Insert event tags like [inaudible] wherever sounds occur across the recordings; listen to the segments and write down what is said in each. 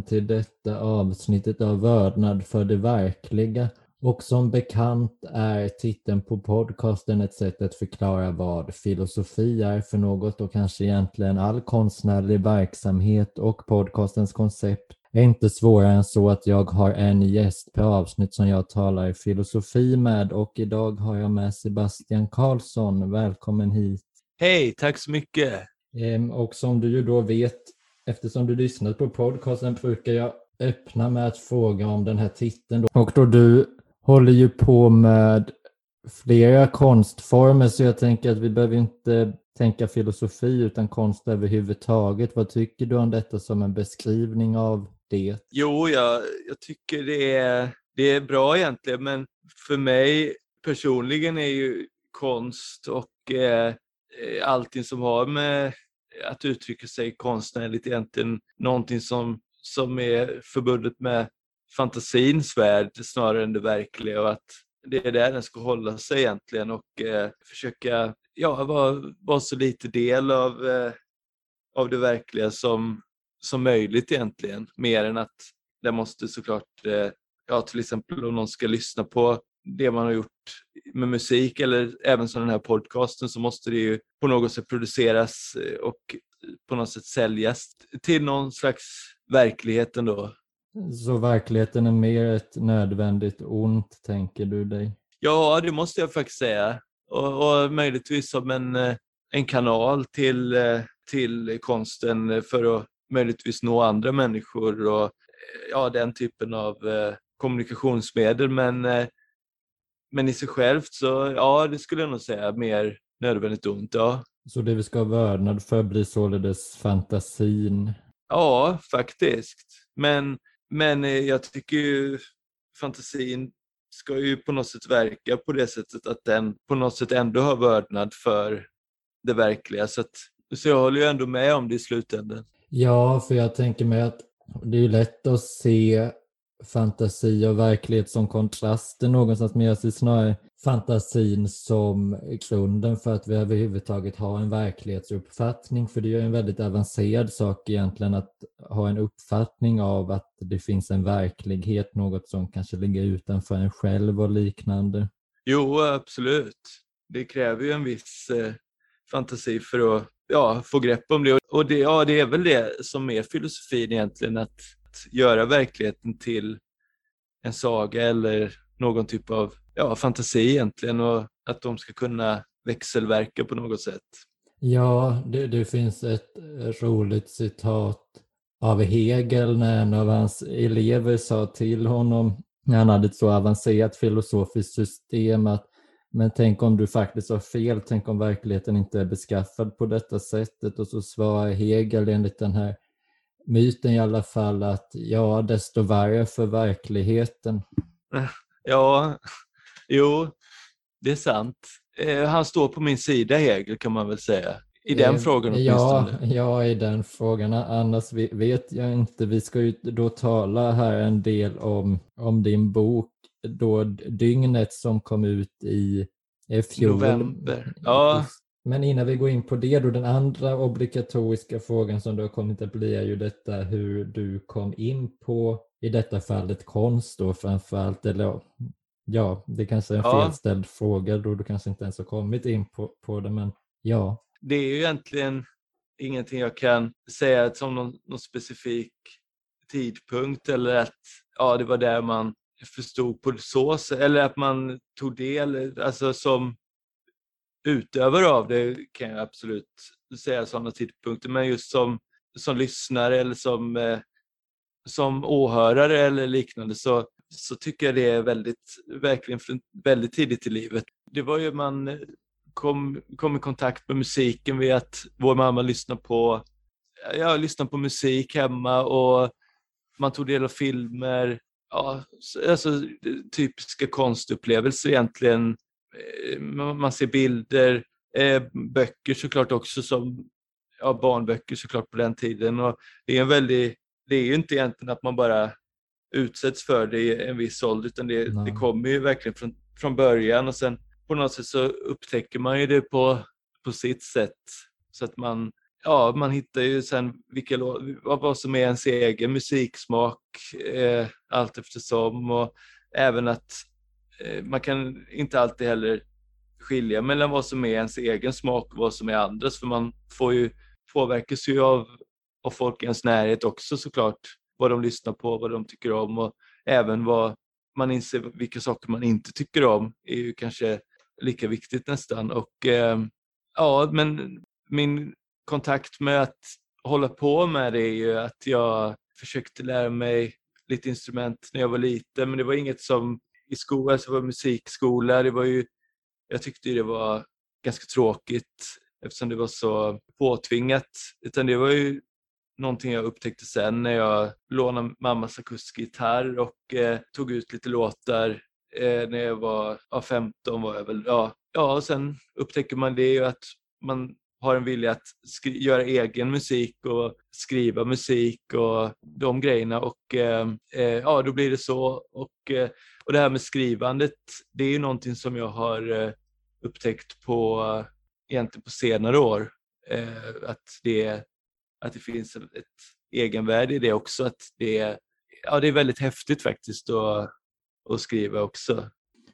Välkommen till detta avsnittet av Vördnad för det verkliga. Och som bekant är titeln på podcasten ett sätt att förklara vad filosofi är för något och kanske egentligen all konstnärlig verksamhet och podcastens koncept är inte svårare än så att jag har en gäst per avsnitt som jag talar filosofi med och idag har jag med Sebastian Karlsson. Välkommen hit! Hej, tack så mycket! Ehm, och som du ju då vet eftersom du lyssnat på podcasten brukar jag öppna med att fråga om den här titeln. Då. Och då du håller ju på med flera konstformer så jag tänker att vi behöver inte tänka filosofi utan konst överhuvudtaget. Vad tycker du om detta som en beskrivning av det? Jo, jag, jag tycker det är, det är bra egentligen men för mig personligen är ju konst och eh, eh allting som har med att uttrycka sig konstnärligt egentligen någonting som, som är förbundet med fantasins värld snarare än det verkliga och att det är där den ska hålla sig egentligen och eh, försöka ja, vara, vara så lite del av, eh, av det verkliga som, som möjligt egentligen. Mer än att det måste såklart, eh, ja till exempel om någon ska lyssna på det man har gjort med musik eller även som den här podcasten så måste det ju på något sätt produceras eh, och på något sätt säljas till någon slags verklighet ändå. Så verkligheten är mer ett nödvändigt ont, tänker du dig? Ja, det måste jag faktiskt säga. Och, och möjligtvis som en, eh, en kanal till, eh, till konsten för att möjligtvis nå andra människor och ja, den typen av kommunikationsmedel. Men men i sig självt så, ja det skulle jag nog säga mer nödvändigt ont, ja. Så det vi ska ha vördnad för blir således fantasin? Ja, faktiskt. Men, men eh, jag tycker ju fantasin ska ju på något sätt verka på det sättet att den på något sätt ändå har vördnad för det verkliga. Så, att, så jag håller ju ändå med om det i slutändan. Ja, för jag tänker mig att det är lätt att se fantasi och verklighet som kontraster någonstans, men jag ser snarare fantasin som grunden för att vi överhuvudtaget har en verklighetsuppfattning. För det är ju en väldigt avancerad sak egentligen att ha en uppfattning av att det finns en verklighet, något som kanske ligger utanför en själv och liknande. Jo, absolut. Det kräver ju en viss eh, fantasi för att ja, få grepp om det. Och det, ja, det är väl det som är filosofin egentligen, att göra verkligheten till en saga eller någon typ av ja, fantasi egentligen och att de ska kunna växelverka på något sätt. Ja, det, det finns ett roligt citat av Hegel när en av hans elever sa till honom när han hade ett så avancerat filosofiskt system att men tänk om du faktiskt har fel, tänk om verkligheten inte är beskaffad på detta sättet och så svarar Hegel enligt den här myten i alla fall att ja, desto värre för verkligheten. Ja, jo, det är sant. Eh, han står på min sida, Hegel, kan man väl säga. I den eh, frågan åtminstone. Ja, ja, i den frågan. Annars vet jag inte. Vi ska ju då tala här en del om, om din bok då Dygnet som kom ut i fjol. November. Ja, men innan vi går in på det då, den andra obligatoriska frågan som du har kommit att bli är ju detta hur du kom in på, i detta fallet konst då framförallt, eller ja, det kanske är en ja. felställd fråga då du kanske inte ens har kommit in på, på det, men ja. Det är ju egentligen ingenting jag kan säga som någon, någon specifik tidpunkt eller att ja, det var där man förstod på så eller att man tog del, alltså som utövare av det kan jag absolut säga sådana tidpunkter, men just som, som lyssnare eller som, eh, som åhörare eller liknande så, så tycker jag det är väldigt, verkligen väldigt tidigt i livet. Det var ju man eh, kom, kom i kontakt med musiken via att vår mamma lyssnade på, ja lyssnade på musik hemma och man tog del av filmer, ja, alltså typiska konstupplevelser egentligen man ser bilder, eh, böcker såklart också som ja, barnböcker såklart på den tiden. Och det, är en väldigt, det är ju inte egentligen att man bara utsätts för det i en viss ålder utan det, det kommer ju verkligen från, från början. Och sen på något sätt så upptäcker man ju det på, på sitt sätt. Så att man ja, man hittar ju sen vilka, vad som är ens egen musiksmak eh, allt eftersom. Och även att eh, Eh, man kan inte alltid heller skilja mellan vad som är ens egen smak och vad som är andras för man får ju påverkas ju av, av folk i ens närhet också såklart vad de lyssnar på, vad de tycker om och även vad man inser vilka saker man inte tycker om är ju kanske lika viktigt nästan. Och eh, ja men min kontakt med att hålla på med det är ju att jag försökte lära mig lite instrument när jag var liten men det var inget som i skolan, alltså var musikskola, det var ju, jag tyckte det var ganska tråkigt eftersom det var så påtvingat. Utan det var ju någonting jag upptäckte sen när jag lånade mammas akustiska gitarr och eh, tog ut lite låtar eh, när jag var ja, 15 var jag väl. Ja, ja, och sen upptäcker man det ju att man har en vilja att göra egen musik och skriva musik och de grejerna och eh, eh, ja, då blir det så. Och, eh, och det här med skrivandet, det är ju någonting som jag har eh, upptäckt på, egentligen på senare år. Eh, att, det, att det finns ett egenvärde i det också. Att det, ja, det är väldigt häftigt faktiskt att, att skriva också.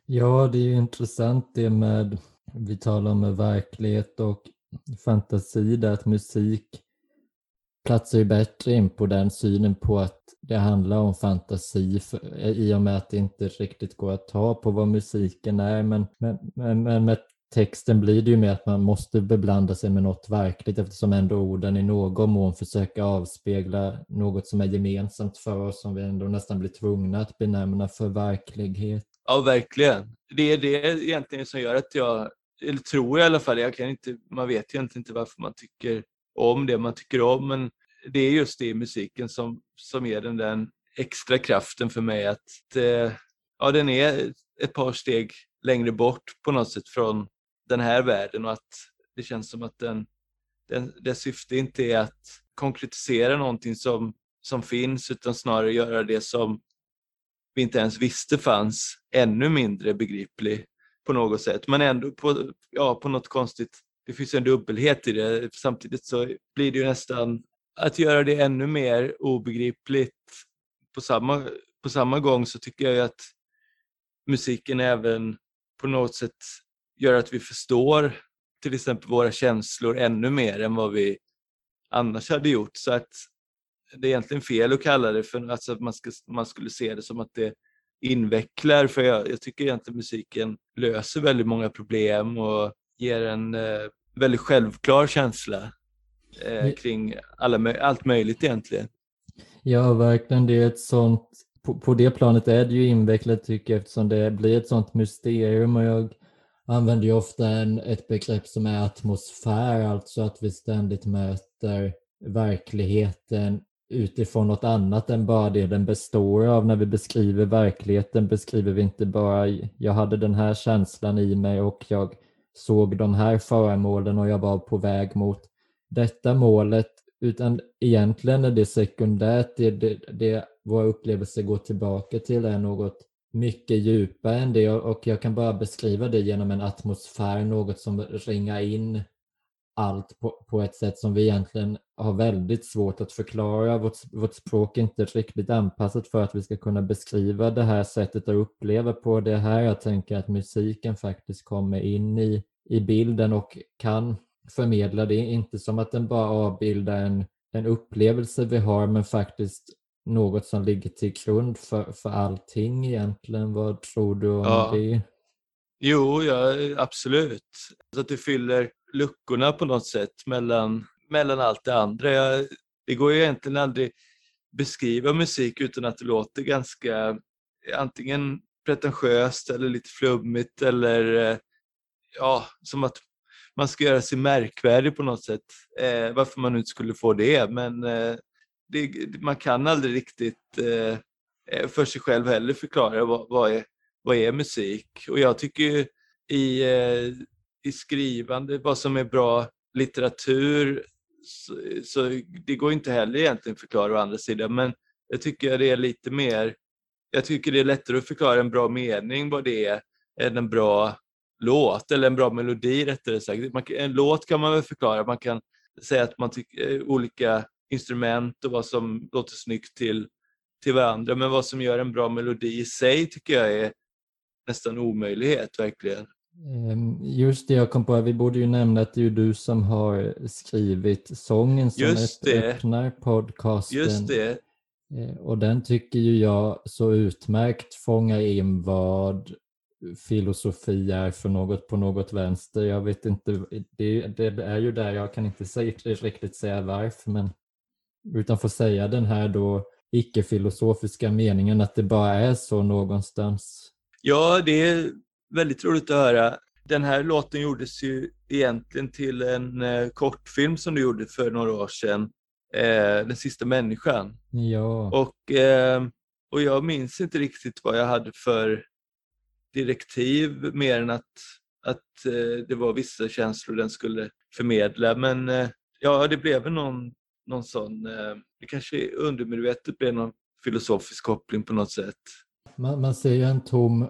Ja, det är ju intressant det med, vi talar om verklighet och fantasi där att musik platsar ju bättre in på den synen på att det handlar om fantasi för, eh, i och med att det inte riktigt går att ta på vad musiken är. Men, men, men, men med texten blir det ju mer att man måste beblanda sig med något verkligt eftersom ändå orden i någon mån försöker avspegla något som är gemensamt för oss som vi ändå nästan blir tvungna att benämna för verklighet. Ja, verkligen. Det är det egentligen som gör att jag eller tror jag i alla fall, jag kan inte, man vet ju inte varför man tycker om det man tycker om, men det är just det i musiken som, som ger den den extra kraften för mig att eh, ja, den är ett par steg längre bort på något sätt från den här världen och att det känns som att den, den, dess syfte inte är att konkretisera någonting som, som finns utan snarare göra det som vi inte ens visste fanns ännu mindre begriplig på något sätt. Men ändå på, ja, på något konstigt, det finns en dubbelhet i det. Samtidigt så blir det ju nästan att göra det ännu mer obegripligt på samma, på samma gång så tycker jag ju att musiken även på något sätt gör att vi förstår till exempel våra känslor ännu mer än vad vi annars hade gjort. Så att det är egentligen fel att kalla det för alltså att man, ska, man skulle se det som att det invecklar för jag, jag tycker egentligen musiken löser väldigt många problem och ger en eh, väldigt självklar känsla eh, kring alla, allt möjligt egentligen. Ja, verkligen. Det är ett sånt, på, på det planet är det ju invecklat tycker jag eftersom det blir ett sånt mysterium och jag använder ju ofta en, ett begrepp som är atmosfär, alltså att vi ständigt möter verkligheten utifrån något annat än bara det den består av. När vi beskriver verkligheten beskriver vi inte bara jag hade den här känslan i mig och jag såg de här föremålen och jag var på väg mot detta målet. Utan egentligen är det sekundärt. Det, det, det våra upplevelser går tillbaka till är något mycket djupare än det. Och jag kan bara beskriva det genom en atmosfär, något som ringar in allt på, på ett sätt som vi egentligen har väldigt svårt att förklara. Vårt, vårt språk är inte riktigt anpassat för att vi ska kunna beskriva det här sättet att uppleva på. Det här jag tänker att musiken faktiskt kommer in i, i bilden och kan förmedla det. Inte som att den bara avbildar en, en upplevelse vi har men faktiskt något som ligger till grund för, för allting egentligen. Vad tror du om ja. det? Jo, ja, absolut. Så att det fyller luckorna på något sätt mellan, mellan allt det andra. Jag, det går ju egentligen aldrig beskriva musik utan att det låter ganska antingen pretentiöst eller lite flummigt eller eh, ja, som att man ska göra sig märkvärdig på något sätt. Eh, varför man inte skulle få det, men eh, det, man kan aldrig riktigt eh, eh, för sig själv heller förklara vad, vad, är, vad är musik. Och jag tycker ju i, eh, i skrivande, vad som är bra litteratur, så, så, det går inte heller egentligen att förklara å andra sidan, men jag tycker det är lite mer, jag tycker det är lättare att förklara en bra mening vad det är än en bra låt, eller en bra melodi rättare sagt. Man, en låt kan man väl förklara, man kan säga att man tycker eh, olika instrument och vad som låter snyggt till, till varandra. Men vad som gör en bra melodi i sig tycker jag är nästan omöjlighet verkligen. Ehm, just det, jag kom på, vi borde ju nämna att det är du som har skrivit sången som Just öppnar podcasten. Just det. Eh, och den tycker ju jag så utmärkt fångar in vad filosofi är för något på något vänster. Jag vet inte, det, det är ju där jag kan inte säga, riktigt säga varför, men utan får säga den här då icke-filosofiska meningen att det bara är så någonstans. Ja, det väldigt roligt att höra. Den här låten gjordes ju egentligen till en eh, kortfilm som du gjorde för några år sedan, eh, Den sista människan. Ja. Och, eh, och jag minns inte riktigt vad jag hade för direktiv mer än att, att eh, det var vissa känslor den skulle förmedla. Men eh, ja, det blev någon, någon sån, eh, det kanske undermedvetet blev någon filosofisk koppling på något sätt. Man, man ser ju en tom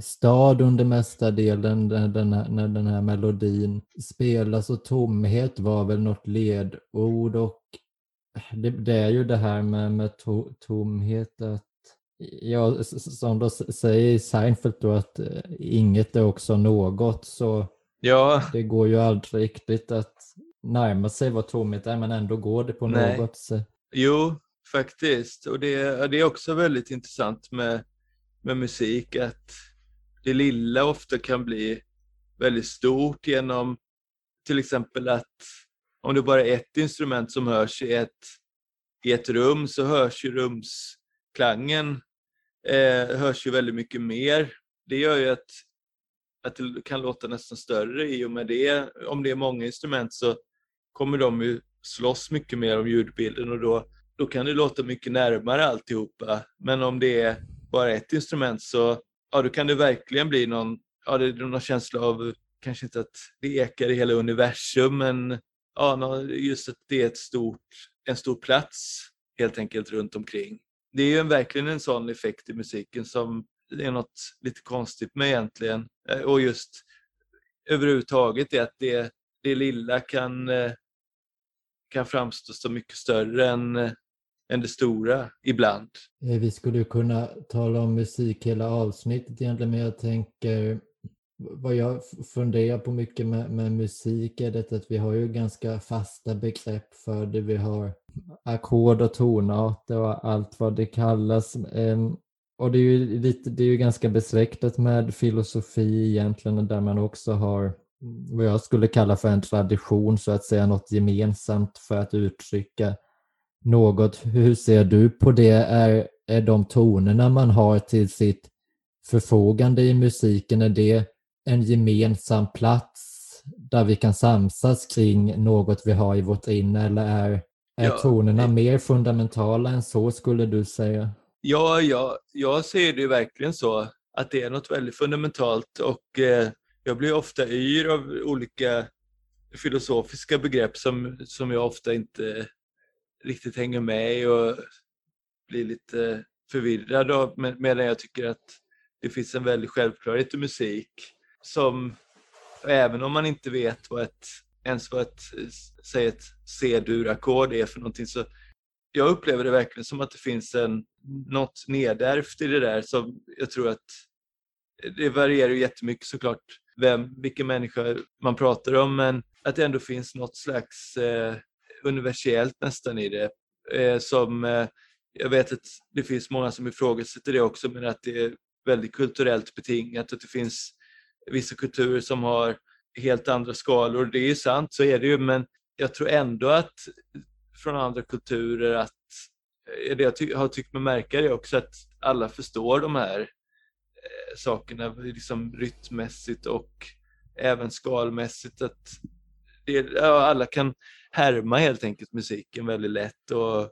stad under mesta delen när den, här, när den här melodin spelas och tomhet var väl något ledord och det, det är ju det här med, med to, tomhet att Ja, som de säger Seinfeld då att eh, inget är också något så ja. det går ju aldrig riktigt att närma sig vad tomhet är men ändå går det på Nej. något sätt. Jo, faktiskt. Och det, det är också väldigt intressant med, med musik att det lilla ofta kan bli väldigt stort genom till exempel att om det bara är ett instrument som hörs i ett, i ett rum så hörs ju rumsklangen eh, hörs ju väldigt mycket mer. Det gör ju att, att det kan låta nästan större i och med det. Om det är många instrument så kommer de ju slåss mycket mer om ljudbilden och då, då kan det låta mycket närmare alltihopa. Men om det är bara ett instrument så ja, då kan det verkligen bli någon, ja, det är någon känsla av, kanske inte att det ekar i hela universum, men ja, just att det är ett stort, en stor plats helt enkelt runt omkring det är ju verkligen en sån effekt i musiken som det är något lite konstigt med egentligen. Eh, och just överhuvudtaget är att det, det lilla kan, eh, kan framstå som mycket större än, eh, än det stora ibland. Eh, vi skulle kunna tala om musik hela avsnittet egentligen, men jag tänker vad jag funderar på mycket med, med musik är det att vi har ju ganska fasta begrepp för det. Vi har ackord och tonarter och allt vad det kallas. Ehm, och det är ju, lite, det är ju ganska besläktat med filosofi egentligen där man också har vad jag skulle kalla för en tradition, så att säga något gemensamt för att uttrycka något. Hur ser du på det? Är, är de tonerna man har till sitt förfogande i musiken, är det en gemensam plats där vi kan samsas kring något vi har i vårt inne eller är, är ja, tonerna mer fundamentala än så skulle du säga? Ja, ja, jag ser det verkligen så att det är något väldigt fundamentalt och eh, jag blir ofta yr av olika filosofiska begrepp som, som jag ofta inte riktigt hänger med i och blir lite förvirrad av medan jag tycker att det finns en väldig självklarhet i musik som även om man inte vet vad ett, ens vad ett, säg ett C-dur-ackord är för någonting så jag upplever det verkligen som att det finns en, något nedärvt i det där som jag tror att det varierar ju jättemycket såklart vem, vilken människa man pratar om men att det ändå finns något slags eh, universellt nästan i det. Eh, som eh, Jag vet att det finns många som ifrågasätter det också men att det är väldigt kulturellt betingat att det finns vissa kulturer som har helt andra skalor. Det är ju sant, så är det ju, men jag tror ändå att från andra kulturer att eh, det jag ty har tyckt mig märka det också att alla förstår de här eh, sakerna liksom rytmmässigt och även skalmässigt. Att det, ja, alla kan härma helt enkelt musiken väldigt lätt och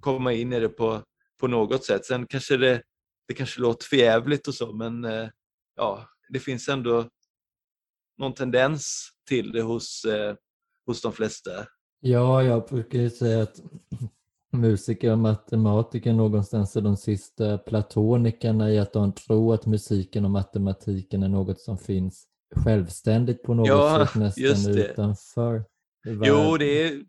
komma in i det på, på något sätt. Sen kanske det, det kanske låter förjävligt och så men eh, ja, det finns ändå någon tendens till det hos, eh, hos de flesta. Ja, jag brukar ju säga att [clears throat] musiker och matematiker någonstans är de sista platonikerna i att de tror att musiken och matematiken är något som finns självständigt på något ja, sätt nästan utanför. Jo, det är,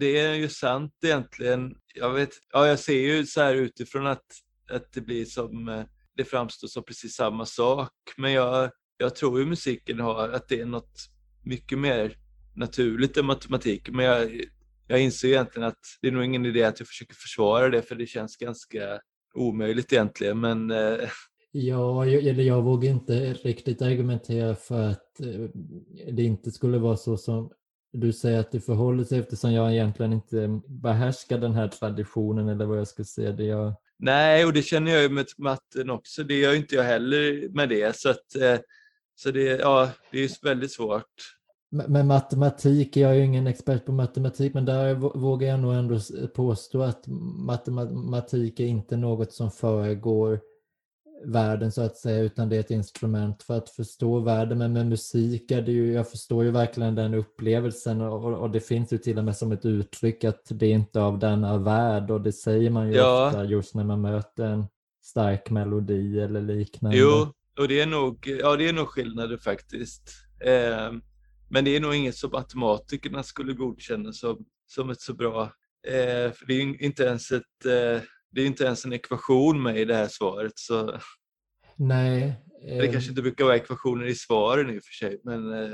det är ju sant egentligen. Jag, vet, ja, jag ser ju så här utifrån att, att det blir som, eh, det framstår som precis samma sak. Men jag, jag tror ju musiken har, att det är något mycket mer naturligt än matematik. Men jag, jag inser egentligen att det är nog ingen idé att jag försöker försvara det för det känns ganska omöjligt egentligen. Men eh, Ja, jag, eller jag vågar inte riktigt argumentera för att eh, det inte skulle vara så som du säger att det förhåller sig eftersom jag egentligen inte behärskar den här traditionen eller vad jag ska säga. Det jag... Nej, och det känner jag ju med matten också. Det gör inte jag heller med det. Så, att, eh, så det, ja, det är väldigt svårt. Men matematik, jag är ju ingen expert på matematik, men där vågar jag nog ändå påstå att matematik är inte något som föregår världen så att säga, utan det är ett instrument för att förstå världen. Men med musik är det ju, jag förstår ju verkligen den upplevelsen och, och det finns ju till och med som ett uttryck att det är inte av denna värld och det säger man ju ja. ofta just när man möter en stark melodi eller liknande. Jo, och det är nog, ja, det är nog skillnader faktiskt. Eh, men det är nog inget som matematikerna skulle godkänna som, som ett så bra, eh, för det är inte ens ett eh, det är inte ens en ekvation med i det här svaret. Så... Nej. Det kanske inte brukar vara ekvationer i svaren i och för sig. Men... Eh,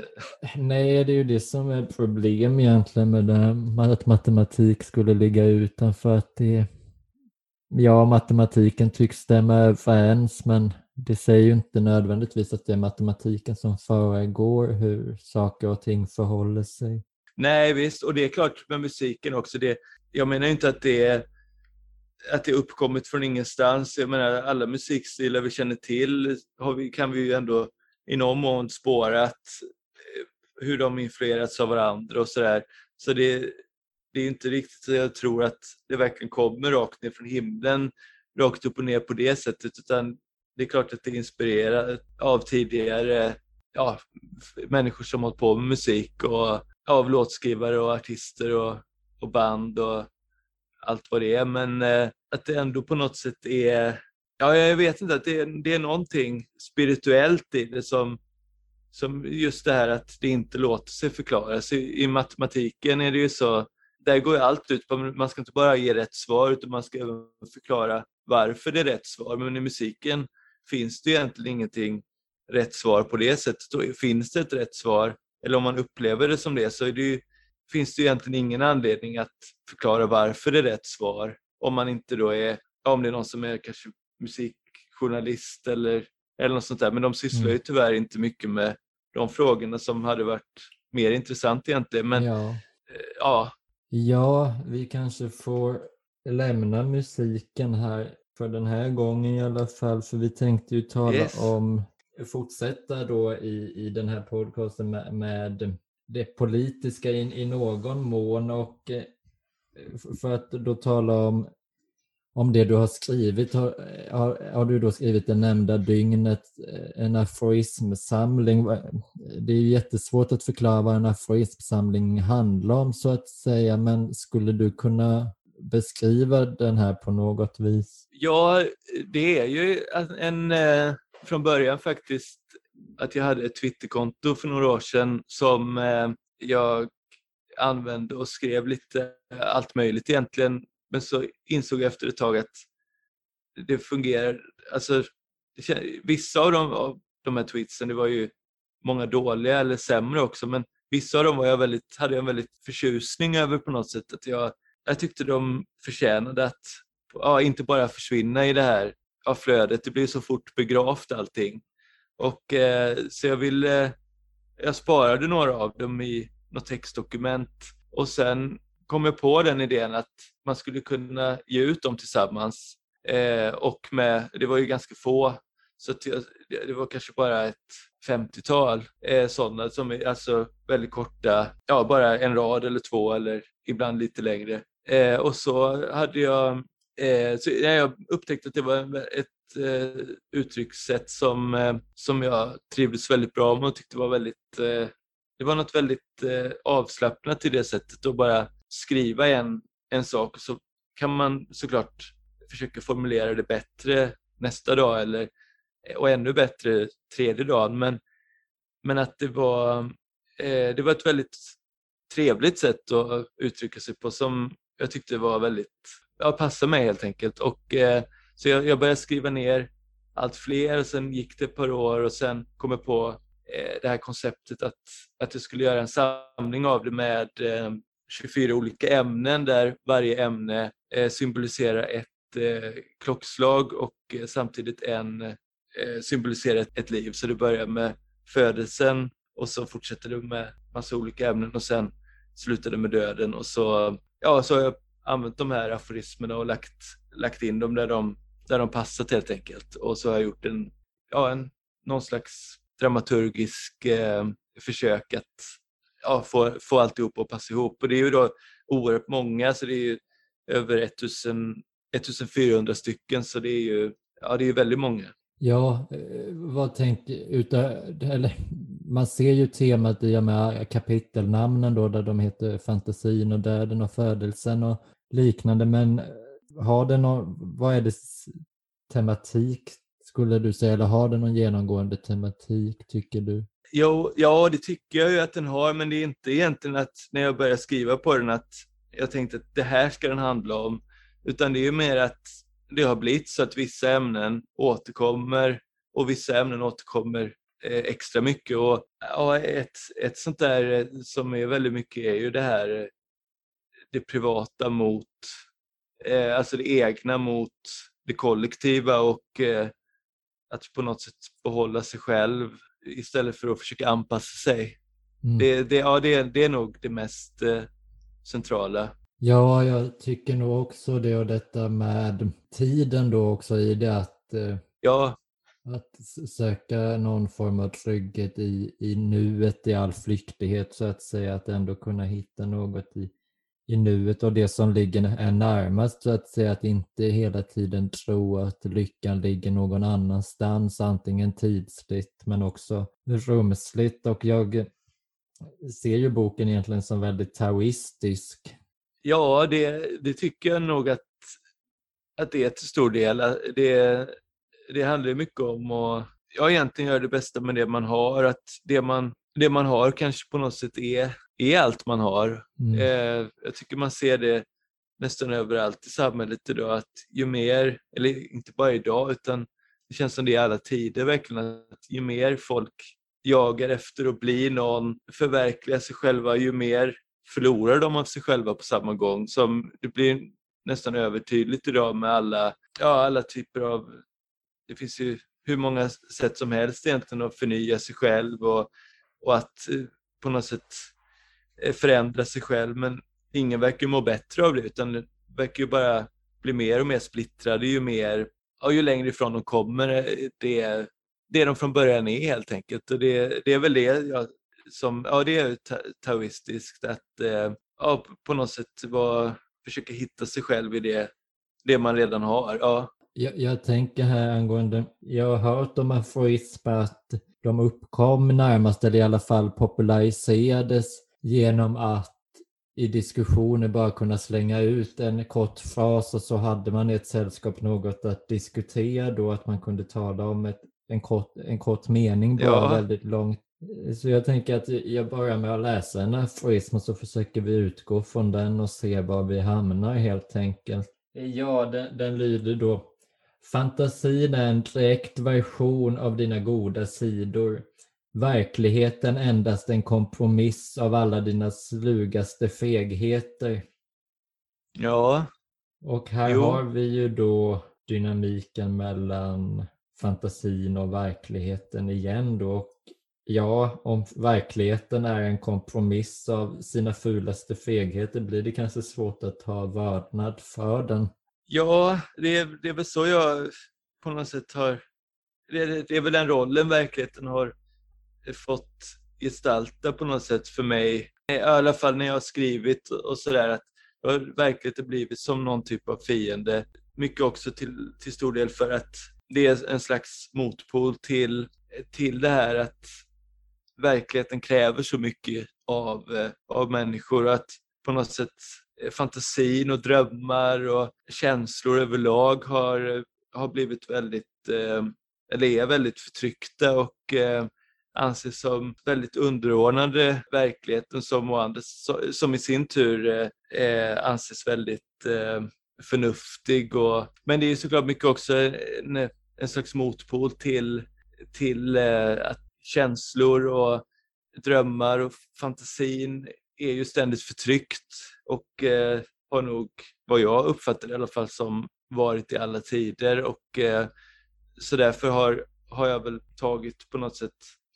Nej, det är ju det som är problem egentligen med det här, att matematik skulle ligga utanför att det Ja, matematiken tycks stämma överens men det säger ju inte nödvändigtvis att det är matematiken som föregår hur saker och ting förhåller sig. Nej visst, och det är klart med musiken också. Det, jag menar inte att det är att det är uppkommit från ingenstans. Jag menar, alla musikstilar vi känner till har vi, kan vi ju ändå i någon mån spåra att, eh, hur de influerats av varandra och sådär. Så det, det är inte riktigt så jag tror att det verkligen kommer rakt ner från himlen, rakt upp och ner på det sättet, utan det är klart att det är inspirerat av tidigare ja, människor som hållit på med musik och av låtskrivare och artister och, och band och allt vad det är, men eh, att det ändå på något sätt är, ja jag vet inte, att det är, det är någonting spirituellt i det som, som just det här att det inte låter sig förklaras. I, i matematiken är det ju så, där går ju allt ut på, man ska inte bara ge rätt svar utan man ska även förklara varför det är rätt svar. Men i musiken finns det egentligen ingenting rätt svar på det sättet. Finns det ett rätt svar, eller om man upplever det som det, så är det ju finns det egentligen ingen anledning att förklara varför det är rätt svar. Om man inte då är, om det är någon som är kanske musikjournalist eller, eller något sånt där. Men de sysslar mm. ju tyvärr inte mycket med de frågorna som hade varit mer intressant egentligen. Men ja. Eh, ja. Ja, vi kanske får lämna musiken här för den här gången i alla fall. För vi tänkte ju tala yes. om, fortsätta då i, i den här podcasten med, med det politiska i, i någon mån och eh, för att då tala om, om det du har skrivit har, eh, har, har du då skrivit det nämnda dygnet, eh, en aforismsamling. Det är ju jättesvårt att förklara vad en aforismsamling handlar om så att säga, men skulle du kunna beskriva den här på något vis? Ja, det är ju en, en från början faktiskt att jag hade ett Twitterkonto för några år sedan som eh, jag använde och skrev lite eh, allt möjligt egentligen. Men så insåg jag efter ett tag att det fungerar. Alltså, det, vissa av de, av de här tweetsen, det var ju många dåliga eller sämre också, men vissa av dem var jag väldigt, hade jag en väldigt förtjusning över på något sätt. Att jag, jag tyckte de förtjänade att ja, inte bara försvinna i det här ja, flödet. Det blir så fort begravt allting. Och, eh, så jag ville, eh, jag sparade några av dem i något textdokument och sen kom jag på den idén att man skulle kunna ge ut dem tillsammans. Eh, och med, det var ju ganska få, så det var kanske bara ett 50-tal eh, sådana som är alltså väldigt korta, ja bara en rad eller två eller ibland lite längre. Eh, och så hade jag, eh, så jag upptäckte att det var ett eh, uttryckssätt som, eh, som jag trivdes väldigt bra med och tyckte var väldigt eh, det var något väldigt eh, avslappnat i det sättet att bara skriva en, en sak och så kan man såklart försöka formulera det bättre nästa dag eller, eh, och ännu bättre tredje dagen. Men, men att det var, eh, det var ett väldigt trevligt sätt att uttrycka sig på som jag tyckte var väldigt, ja passade mig helt enkelt. Och, eh, så jag, jag började skriva ner allt fler och sen gick det ett par år och sen kom jag på eh, det här konceptet att, att jag skulle göra en samling av det med eh, 24 olika ämnen där varje ämne eh, symboliserar ett eh, klockslag och eh, samtidigt en eh, symboliserar ett, ett liv. Så det börjar med födelsen och så fortsätter det med massa olika ämnen och sen slutar det med döden och så, ja, så har jag använt de här aforismerna och lagt, lagt in dem där de, där de passat helt enkelt. Och så har jag gjort en, ja, en, någon slags dramaturgisk eh, försök att ja, få, få alltihop att passa ihop. Och det är ju då oerhört många, så det är ju över 1000, 1400 stycken, så det är ju ja, det är väldigt många. Ja, eh, vad tänker eller man ser ju temat i och med kapitelnamnen då där de heter fantasin och döden och födelsen och liknande men har det någon, vad är det tematik skulle du säga eller har den någon genomgående tematik tycker du? Jo, ja, det tycker jag ju att den har, men det är inte egentligen att när jag började skriva på den att jag tänkte att det här ska den handla om, utan det är ju mer att det har blivit så att vissa ämnen återkommer och vissa ämnen återkommer eh, extra mycket. Och ja, ett, ett sånt där eh, som är väldigt mycket är ju det här eh, det privata mot, alltså det egna mot det kollektiva och att på något sätt behålla sig själv istället för att försöka anpassa sig. Mm. Det, det, ja, det, det är nog det mest centrala. Ja, jag tycker nog också det och detta med tiden då också i det att, eh, ja. att söka någon form av trygghet i, i nuet i all flyktighet så att säga, att ändå kunna hitta något i, i nuet och det som ligger är närmast så att säga, att inte hela tiden tro att lyckan ligger någon annanstans, antingen tidsligt men också rumsligt och jag ser ju boken egentligen som väldigt taoistisk Ja, det, det tycker jag nog att, att det är till stor del. Det, det handlar mycket om att ja, egentligen göra det bästa med det man har. Att det man, det man har kanske på något sätt är, är allt man har. Mm. Eh, jag tycker man ser det nästan överallt i samhället idag att ju mer, eller inte bara idag utan det känns som det i alla tider verkligen, att ju mer folk jagar efter att bli någon, förverkliga sig själva, ju mer förlorar de av sig själva på samma gång. Som det blir nästan övertydligt idag med alla, ja, alla typer av... Det finns ju hur många sätt som helst egentligen att förnya sig själv och, och att eh, på något sätt Eh, förändra sig själv. Men ingen verkar må bättre av det utan det verkar ju bara bli mer och mer splittrade ju mer, ja, ju längre ifrån de kommer eh, det, det de från början är helt enkelt. Och det, det är väl det jag som, ja det är taoistiskt att eh, ja, på något sätt var, försöka hitta sig själv i det, det man redan har. Ja. Jag, jag tänker här angående, jag har hört om aforism att de uppkom närmast, eller i alla fall populariserades genom att i diskussioner bara kunna slänga ut en kort fras och så hade man i ett sällskap något att diskutera då, att man kunde tala om ett, en, kort, en kort mening bara ja. väldigt långt så jag tänker att jag börjar med att läsa en aforism och så försöker vi utgå från den och se var vi hamnar helt enkelt. Ja, den, den lyder då Fantasin är en direkt version av dina goda sidor. Verkligheten endast en kompromiss av alla dina slugaste fegheter. Ja. Och här jo. har vi ju då dynamiken mellan fantasin och verkligheten igen då. Ja, om verkligheten är en kompromiss av sina fulaste fegheter blir det kanske svårt att ha vördnad för den. Ja, det är, det är väl så jag på något sätt har... Det är, det är väl den rollen verkligheten har fått gestalta på något sätt för mig. I alla fall när jag har skrivit och sådär att har verkligheten blivit som någon typ av fiende. Mycket också till, till stor del för att det är en slags motpol till, till det här att verkligheten kräver så mycket av, eh, av människor. Att på något sätt eh, fantasin och drömmar och känslor överlag har, eh, har blivit väldigt, eller är väldigt förtryckta och anses som väldigt underordnade verkligheten som, som i sin tur eh, eh, anses väldigt eh, förnuftig. Och, men det är såklart mycket också en, en slags motpol till, till eh, att känslor och drömmar och fantasin är ju ständigt förtryckt och eh, har nog, vad jag uppfattar i alla fall, som varit i alla tider. Och, eh, så därför har, har jag väl tagit på något sätt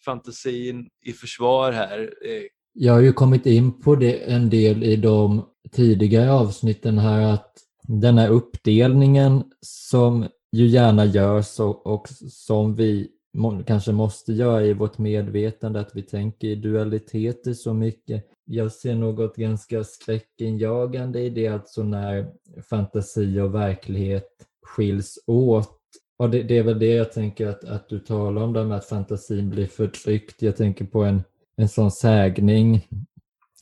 fantasin i försvar här. Eh, Jag har ju kommit in på det en del i de tidigare avsnitten här att den här uppdelningen som ju gärna görs och, och som vi må, kanske måste göra i vårt medvetande, att vi tänker i dualiteter så mycket. Jag ser något ganska skräckinjagande i det, alltså när fantasi och verklighet skiljs åt. Ja, det, det är väl det jag tänker att, att du talar om, där med att fantasin blir förtryckt. Jag tänker på en, en sån sägning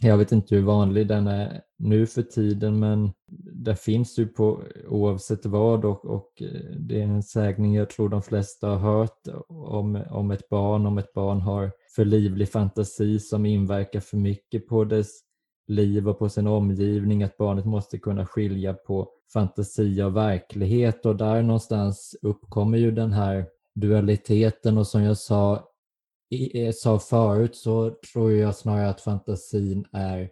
jag vet inte hur vanlig den är nu för tiden men det finns ju på oavsett vad och, och eh, det är en sägning jag tror de flesta har hört om, om ett barn, om ett barn har för livlig fantasi som inverkar för mycket på dess liv och på sin omgivning, att barnet måste kunna skilja på fantasi och verklighet och där någonstans uppkommer ju den här dualiteten och som jag sa eh, sa förut så tror jag snarare att fantasin är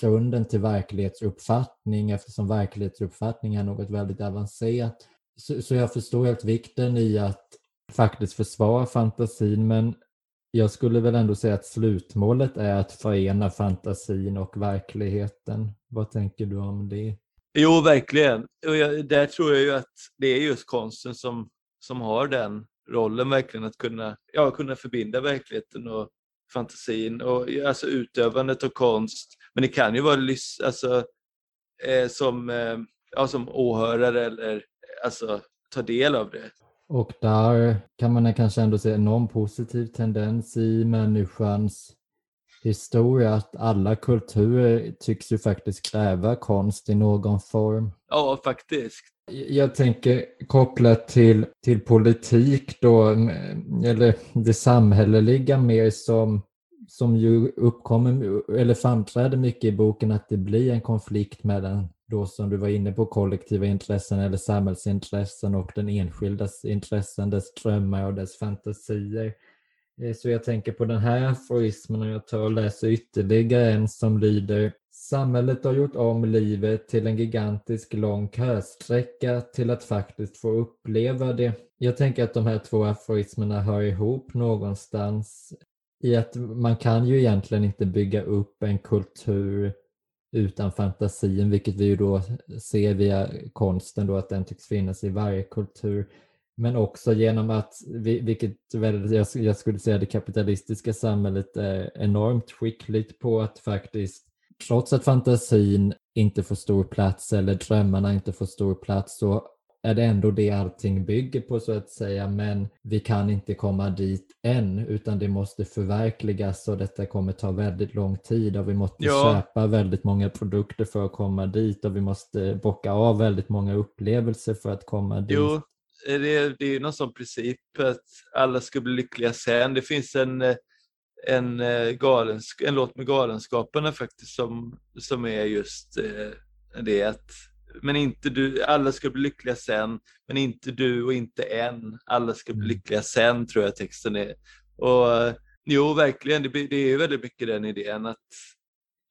grunden till verklighetsuppfattning eftersom verklighetsuppfattning är något väldigt avancerat. Så, så jag förstår helt vikten i att faktiskt försvara fantasin men jag skulle väl ändå säga att slutmålet är att förena fantasin och verkligheten. Vad tänker du om det? Jo, verkligen. Och jag, där tror jag ju att det är just konsten som, som har den rollen verkligen att kunna, ja, kunna förbinda verkligheten och fantasin och alltså utövandet av konst. Men det kan ju vara alltså, eh, som, eh, ja, som åhörare eller alltså, ta del av det. Och där kan man kanske ändå se någon positiv tendens i människans historia att alla kulturer tycks ju faktiskt kräva konst i någon form. Ja, faktiskt. Jag tänker kopplat till, till politik då, eller det samhälleliga mer som, som ju uppkommer, eller framträder mycket i boken, att det blir en konflikt mellan då som du var inne på kollektiva intressen eller samhällsintressen och den enskildas intressen, dess drömmar och dess fantasier. Eh, så jag tänker på den här aforismen och jag tar och läser ytterligare en som lyder Samhället har gjort om livet till en gigantisk lång kösträcka till att faktiskt få uppleva det. Jag tänker att de här två aforismerna hör ihop någonstans i att man kan ju egentligen inte bygga upp en kultur utan fantasin, vilket vi ju då ser via konsten då att den tycks finnas i varje kultur. Men också genom att, vilket jag skulle säga det kapitalistiska samhället är enormt skickligt på att faktiskt, trots att fantasin inte får stor plats eller drömmarna inte får stor plats, så är det ändå det allting bygger på så att säga. Men vi kan inte komma dit än, utan det måste förverkligas och detta kommer ta väldigt lång tid och vi måste ja. köpa väldigt många produkter för att komma dit och vi måste bocka av väldigt många upplevelser för att komma dit. Jo, det, det är ju någon sån princip att alla ska bli lyckliga sen. Det finns en, en, eh, galensk, en låt med Galenskaparna faktiskt som, som är just eh, det att men inte du, alla ska bli lyckliga sen, men inte du och inte än. Alla ska bli mm. lyckliga sen, tror jag texten är. Och jo, verkligen, det, det är väldigt mycket den idén att,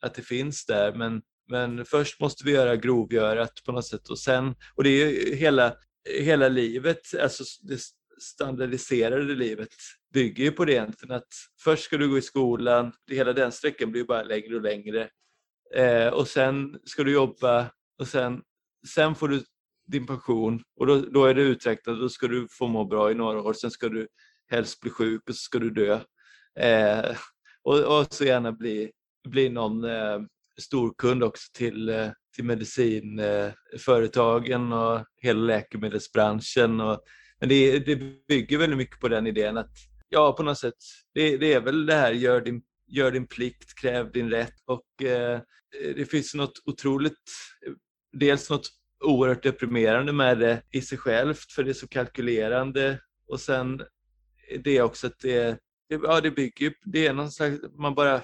att det finns där, men, men först måste vi göra grovgörat på något sätt och sen, och det är ju hela hela livet, alltså det standardiserade livet bygger ju på det egentligen att först ska du gå i skolan, hela den sträckan blir bara längre och längre. Eh, och sen ska du jobba och sen, sen får du din pension och då, då är det uträknat, då ska du få må bra i några år, sen ska du helst bli sjuk och så ska du dö. Eh, och, och så gärna bli, bli någon eh, storkund också till, eh, till medicinföretagen och hela läkemedelsbranschen. Och, men det, det bygger väldigt mycket på den idén att ja, på något sätt, det, det är väl det här gör din, gör din plikt, kräv din rätt och eh, det finns något otroligt, dels något oerhört deprimerande med det i sig självt för det är så kalkylerande och sen det är också att det, det, ja, det bygger det är någon slags, man bara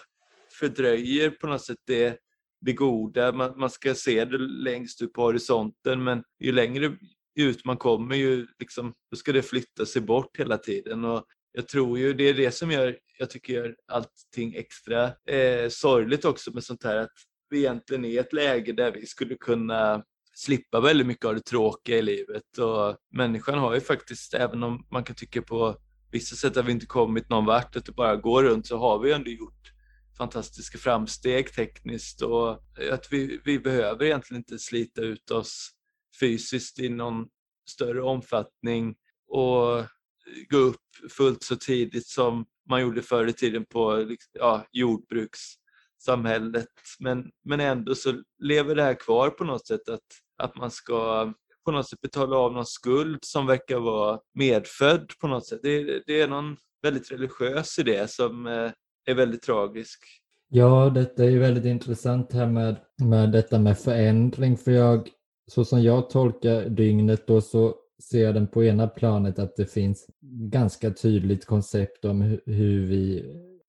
fördröjer på något sätt det, det goda. Man, man ska se det längst ut på horisonten men ju längre ut man kommer ju liksom, då ska det flytta sig bort hela tiden. Och jag tror ju det är det som gör, jag tycker gör allting extra eh, sorgligt också med sånt här att vi egentligen är i ett läge där vi skulle kunna slippa väldigt mycket av det tråkiga i livet. Och människan har ju faktiskt, även om man kan tycka på vissa sätt att vi inte kommit någon vart, att det bara går runt, så har vi ändå gjort fantastiska framsteg tekniskt och att vi, vi behöver egentligen inte slita ut oss fysiskt i någon större omfattning och gå upp fullt så tidigt som man gjorde förr i tiden på liksom, ja, jordbruks samhället Men, men ändå så lever det här kvar på något sätt att, att man ska på något sätt betala av någon skuld som verkar vara medfödd på något sätt. Det, det är någon väldigt religiös idé som eh, är väldigt tragisk. Ja, detta är ju väldigt intressant här med, med detta med förändring. För jag, så som jag tolkar dygnet då så ser jag den på ena planet att det finns ganska tydligt koncept om hur, hur vi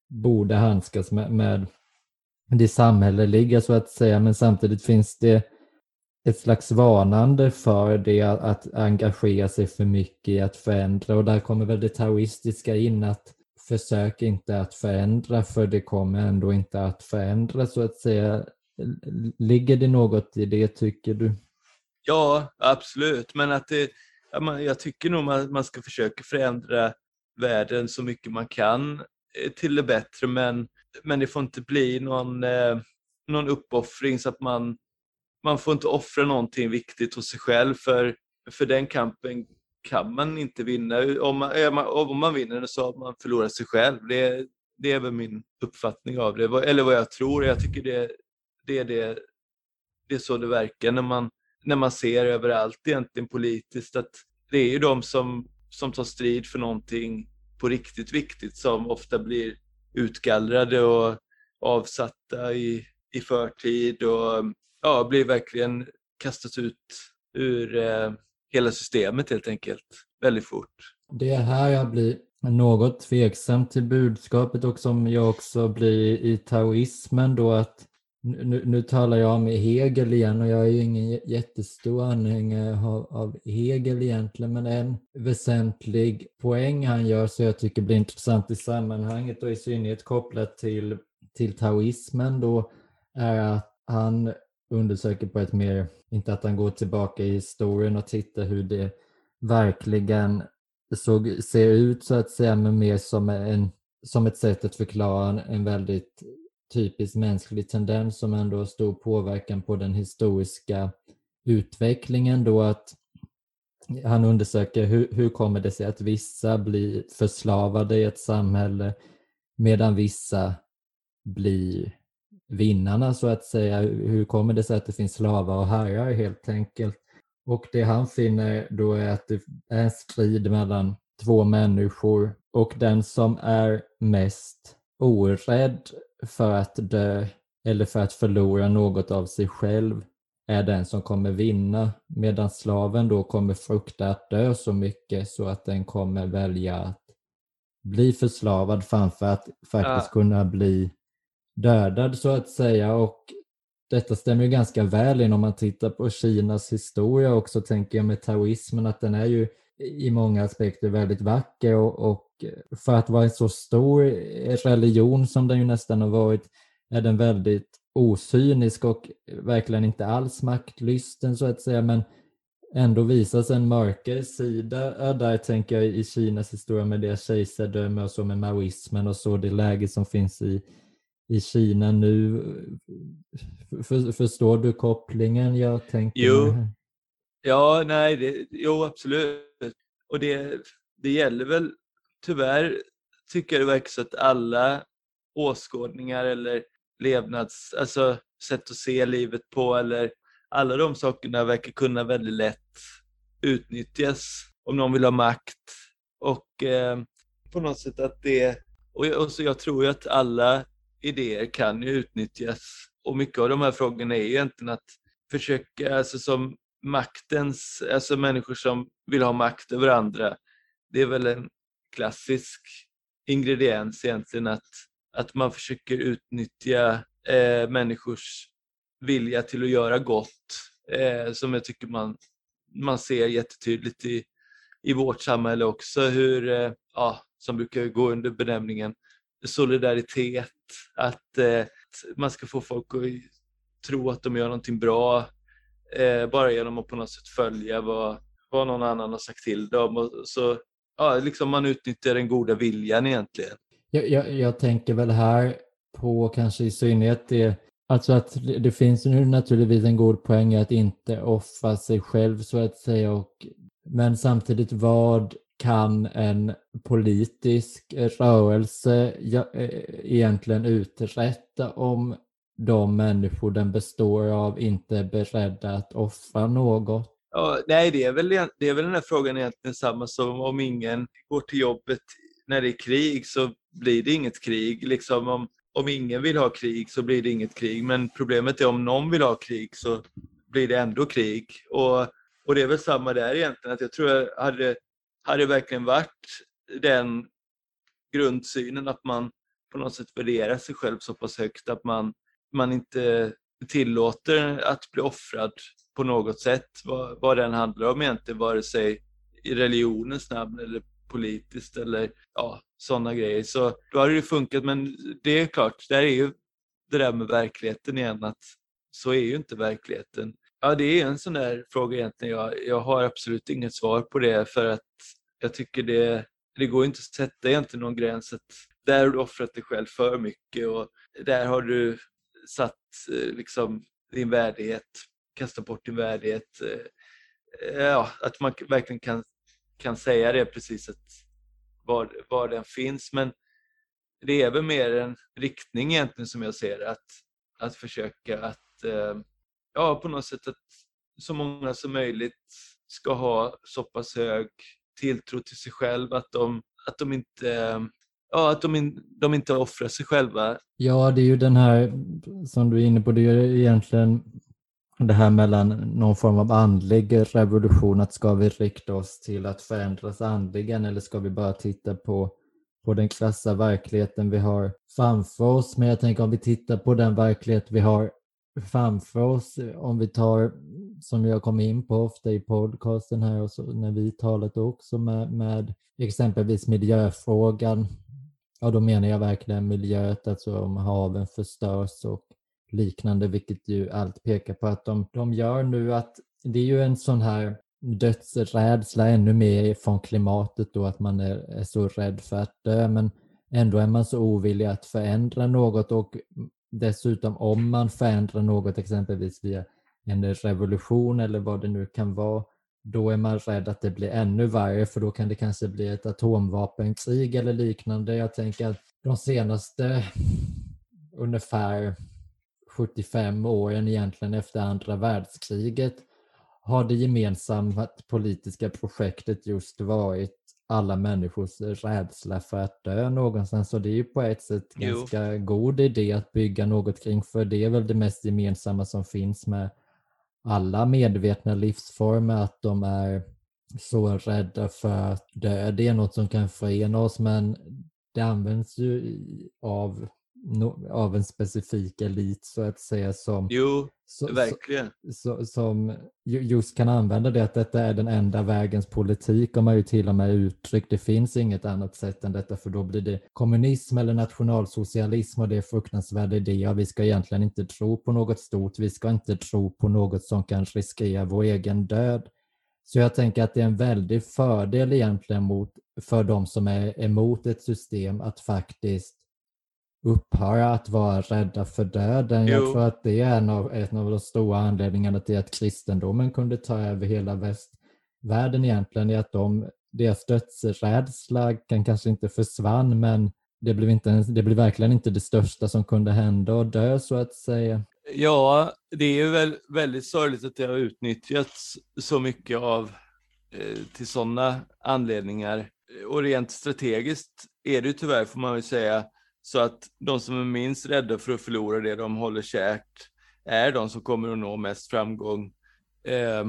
borde handskas med, med det samhälleliga så att säga. Men samtidigt finns det ett slags varnande för det att engagera sig för mycket i att förändra och där kommer väl det taoistiska in att försök inte att förändra för det kommer ändå inte att förändra så att säga. Ligger det något i det tycker du? Ja, absolut. Men att det, jag tycker nog att man ska försöka förändra världen så mycket man kan eh, till det bättre men, men det får inte bli någon, eh, någon uppoffring så att man, man får inte offra någonting viktigt hos sig själv för, för den kampen kan man inte vinna. Om man, om man vinner så har man förlorat sig själv. Det, det är väl min uppfattning av det, eller vad jag tror. Jag tycker det, det, är, det, det är så det verkar när man, när man ser överallt egentligen politiskt att det är ju de som, som tar strid för någonting på riktigt viktigt som ofta blir utgallrade och avsatta i, i förtid och ja, blir verkligen kastas ut ur eh, hela systemet helt enkelt väldigt fort. Det är här jag blir något tveksam till budskapet och som jag också blir i taoismen då att nu, nu talar jag med Hegel igen och jag är ju ingen jättestor anhängare av, av Hegel egentligen men en väsentlig poäng han gör som jag tycker blir intressant i sammanhanget och i synnerhet kopplat till, till taoismen då är att han undersöker på ett mer, inte att han går tillbaka i historien och tittar hur det verkligen såg, ser ut så att säga, men mer som, en, som ett sätt att förklara en väldigt typisk mänsklig tendens som ändå har stor påverkan på den historiska utvecklingen då att han undersöker hur, hur kommer det sig att vissa blir förslavade i ett samhälle medan vissa blir vinnarna så att säga. Hur kommer det sig att det finns slavar och herrar helt enkelt? Och det han finner då är att det är en strid mellan två människor och den som är mest orädd för att dö eller för att förlora något av sig själv är den som kommer vinna medan slaven då kommer frukta att dö så mycket så att den kommer välja att bli förslavad framför att faktiskt ja. kunna bli dödad så att säga och detta stämmer ju ganska väl in om man tittar på Kinas historia också tänker jag med taoismen att den är ju i många aspekter väldigt vacker och, och för att vara en så stor religion som den ju nästan har varit är den väldigt osynisk och verkligen inte alls maktlysten så att säga men ändå visas en mörkare sida där tänker jag i Kinas historia med deras kejsardöme och så med maoismen och så det läge som finns i i Kina nu. För, förstår du kopplingen jag tänker? Jo, ja, nej, det, jo absolut. Och det, det gäller väl tyvärr, tycker jag det verkar så att alla åskådningar eller levnads, alltså sätt att se livet på eller alla de sakerna verkar kunna väldigt lätt utnyttjas om någon vill ha makt. Och eh, på något sätt att det, och, och så jag tror ju att alla idéer kan ju utnyttjas. Och mycket av de här frågorna är ju egentligen att försöka, alltså som maktens, alltså människor som vill ha makt över andra. Det är väl en klassisk ingrediens egentligen att, att man försöker utnyttja eh, människors vilja till att göra gott eh, som jag tycker man, man ser jättetydligt i, i vårt samhälle också hur, eh, ja, som brukar gå under benämningen solidaritet, att eh, man ska få folk att tro att de gör någonting bra eh, bara genom att på något sätt följa vad, vad någon annan har sagt till dem. Och så, ja, liksom man utnyttjar den goda viljan egentligen. Jag, jag, jag tänker väl här på kanske i synnerhet det Alltså att det finns nu naturligtvis en god poäng i att inte offra sig själv så att säga. Och, men samtidigt vad kan en politisk rörelse eh, egentligen uträtta om de människor den består av inte är beredda att offra något? Ja, nej, det är, väl, det är väl den här frågan egentligen samma som om ingen går till jobbet när det är krig så blir det inget krig. Liksom om, om ingen vill ha krig så blir det inget krig. Men problemet är om någon vill ha krig så blir det ändå krig. Och, och det är väl samma där egentligen. Att jag tror jag hade, hade verkligen varit den grundsynen att man på något sätt värderar sig själv så pass högt att man, man inte tillåter att bli offrad på något sätt, vad, vad den handlar om egentligen, vare sig i religionens namn eller politiskt eller ja, sådana grejer. Så då har det ju funkat, men det är klart, där är ju det där med verkligheten igen, att så är ju inte verkligheten. Ja, det är en sån där fråga egentligen. Jag, jag har absolut inget svar på det för att jag tycker det, det går inte att sätta egentligen någon gräns. Att där har du offrat dig själv för mycket och där har du satt eh, liksom din värdighet, kastat bort din värdighet. Eh, eh, ja, att man verkligen kan, kan säga det precis att var, var den finns. Men det är väl mer en riktning egentligen som jag ser att, att försöka att ja, på något sätt att så många som möjligt ska ha så pass hög tilltro till sig själv att de, att de inte ja, att de, in, de inte offrar sig själva. Ja, det är ju den här som du är inne på, det är ju egentligen det här mellan någon form av andlig revolution, att ska vi rikta oss till att förändras andligen eller ska vi bara titta på, på den krassa verkligheten vi har framför oss? Men jag tänker om vi tittar på den verklighet vi har framför oss, om vi tar, som jag kommer in på ofta i podcasten här och så, när vi talat också med, med exempelvis miljöfrågan, ja då menar jag verkligen miljöet, alltså om haven förstörs och liknande, vilket ju allt pekar på att de, de gör nu att det är ju en sån här dödsrädsla ännu mer från klimatet då att man är, är så rädd för att dö men ändå är man så ovillig att förändra något och dessutom om man förändrar något exempelvis via en revolution eller vad det nu kan vara då är man rädd att det blir ännu värre för då kan det kanske bli ett atomvapenkrig eller liknande. Jag tänker att de senaste [laughs] ungefär 75 åren egentligen efter andra världskriget har det gemensamma politiska projektet just varit alla människors rädsla för att dö någonstans. Så det är ju på ett sätt jo. ganska god idé att bygga något kring, för det är väl det mest gemensamma som finns med alla medvetna livsformer, att de är så rädda för att dö. Det är något som kan förena oss, men det används ju av av en specifik elit så att säga som, jo, så, verkligen. Så, som just kan använda det att detta är den enda vägens politik har man ju till och med uttryckt. Det finns inget annat sätt än detta för då blir det kommunism eller nationalsocialism och det är fruktansvärda idéer. Vi ska egentligen inte tro på något stort. Vi ska inte tro på något som kan riskera vår egen död. Så jag tänker att det är en väldig fördel egentligen mot, för de som är emot ett system att faktiskt upphöra att vara rädda för döden. Jo. Jag tror att det är en av, en av de stora anledningarna till att kristendomen kunde ta över hela västvärlden egentligen, är att de, deras dödsrädsla kan kanske inte försvann, men det blev, inte, det blev verkligen inte det största som kunde hända och dö så att säga. Ja, det är väl väldigt sorgligt att det har utnyttjats så mycket av eh, till sådana anledningar. Och rent strategiskt är det ju tyvärr, får man väl säga, så att de som är minst rädda för att förlora det de håller kärt är de som kommer att nå mest framgång. Eh,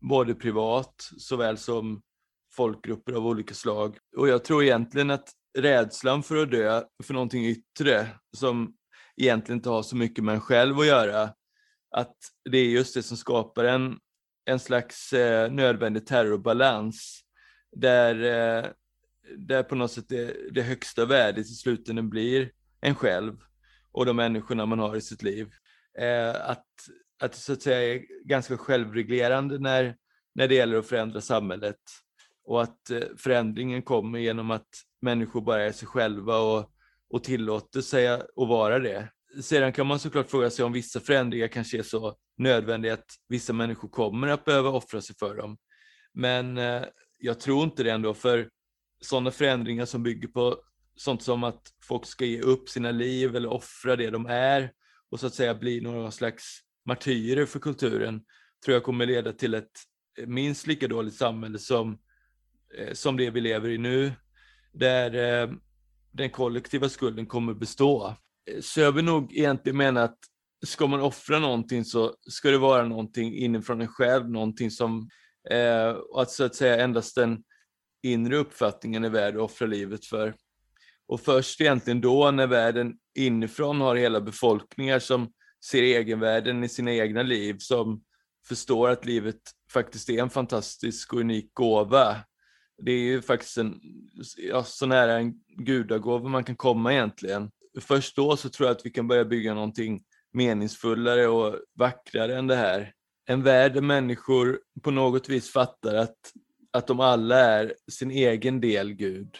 både privat såväl som folkgrupper av olika slag. Och jag tror egentligen att rädslan för att dö för någonting yttre som egentligen inte har så mycket med en själv att göra. Att det är just det som skapar en, en slags eh, nödvändig terrorbalans där, eh, där på något sätt det, det högsta värdet i slutändan blir en själv och de människorna man har i sitt liv. Eh, att, att det så att säga är ganska självreglerande när, när det gäller att förändra samhället och att eh, förändringen kommer genom att människor bara är sig själva och, och tillåter sig att vara det. Sedan kan man såklart fråga sig om vissa förändringar kanske är så nödvändiga att vissa människor kommer att behöva offra sig för dem. Men eh, jag tror inte det ändå, för sådana förändringar som bygger på sånt som att folk ska ge upp sina liv eller offra det de är och så att säga bli någon slags martyrer för kulturen, tror jag kommer leda till ett minst lika dåligt samhälle som, eh, som det vi lever i nu, där eh, den kollektiva skulden kommer bestå. Eh, så jag vill nog egentligen mena att ska man offra någonting så ska det vara någonting inifrån en själv, någonting som, eh, att så att säga endast den inre uppfattningen är värd att offra livet för. Och först egentligen då när världen inifrån har hela befolkningar som ser egenvärden i sina egna liv, som förstår att livet faktiskt är en fantastisk och unik gåva. Det är ju faktiskt en, ja, så nära en gudagåva man kan komma egentligen. Först då så tror jag att vi kan börja bygga någonting meningsfullare och vackrare än det här. En värld där människor på något vis fattar att, att de alla är sin egen del Gud.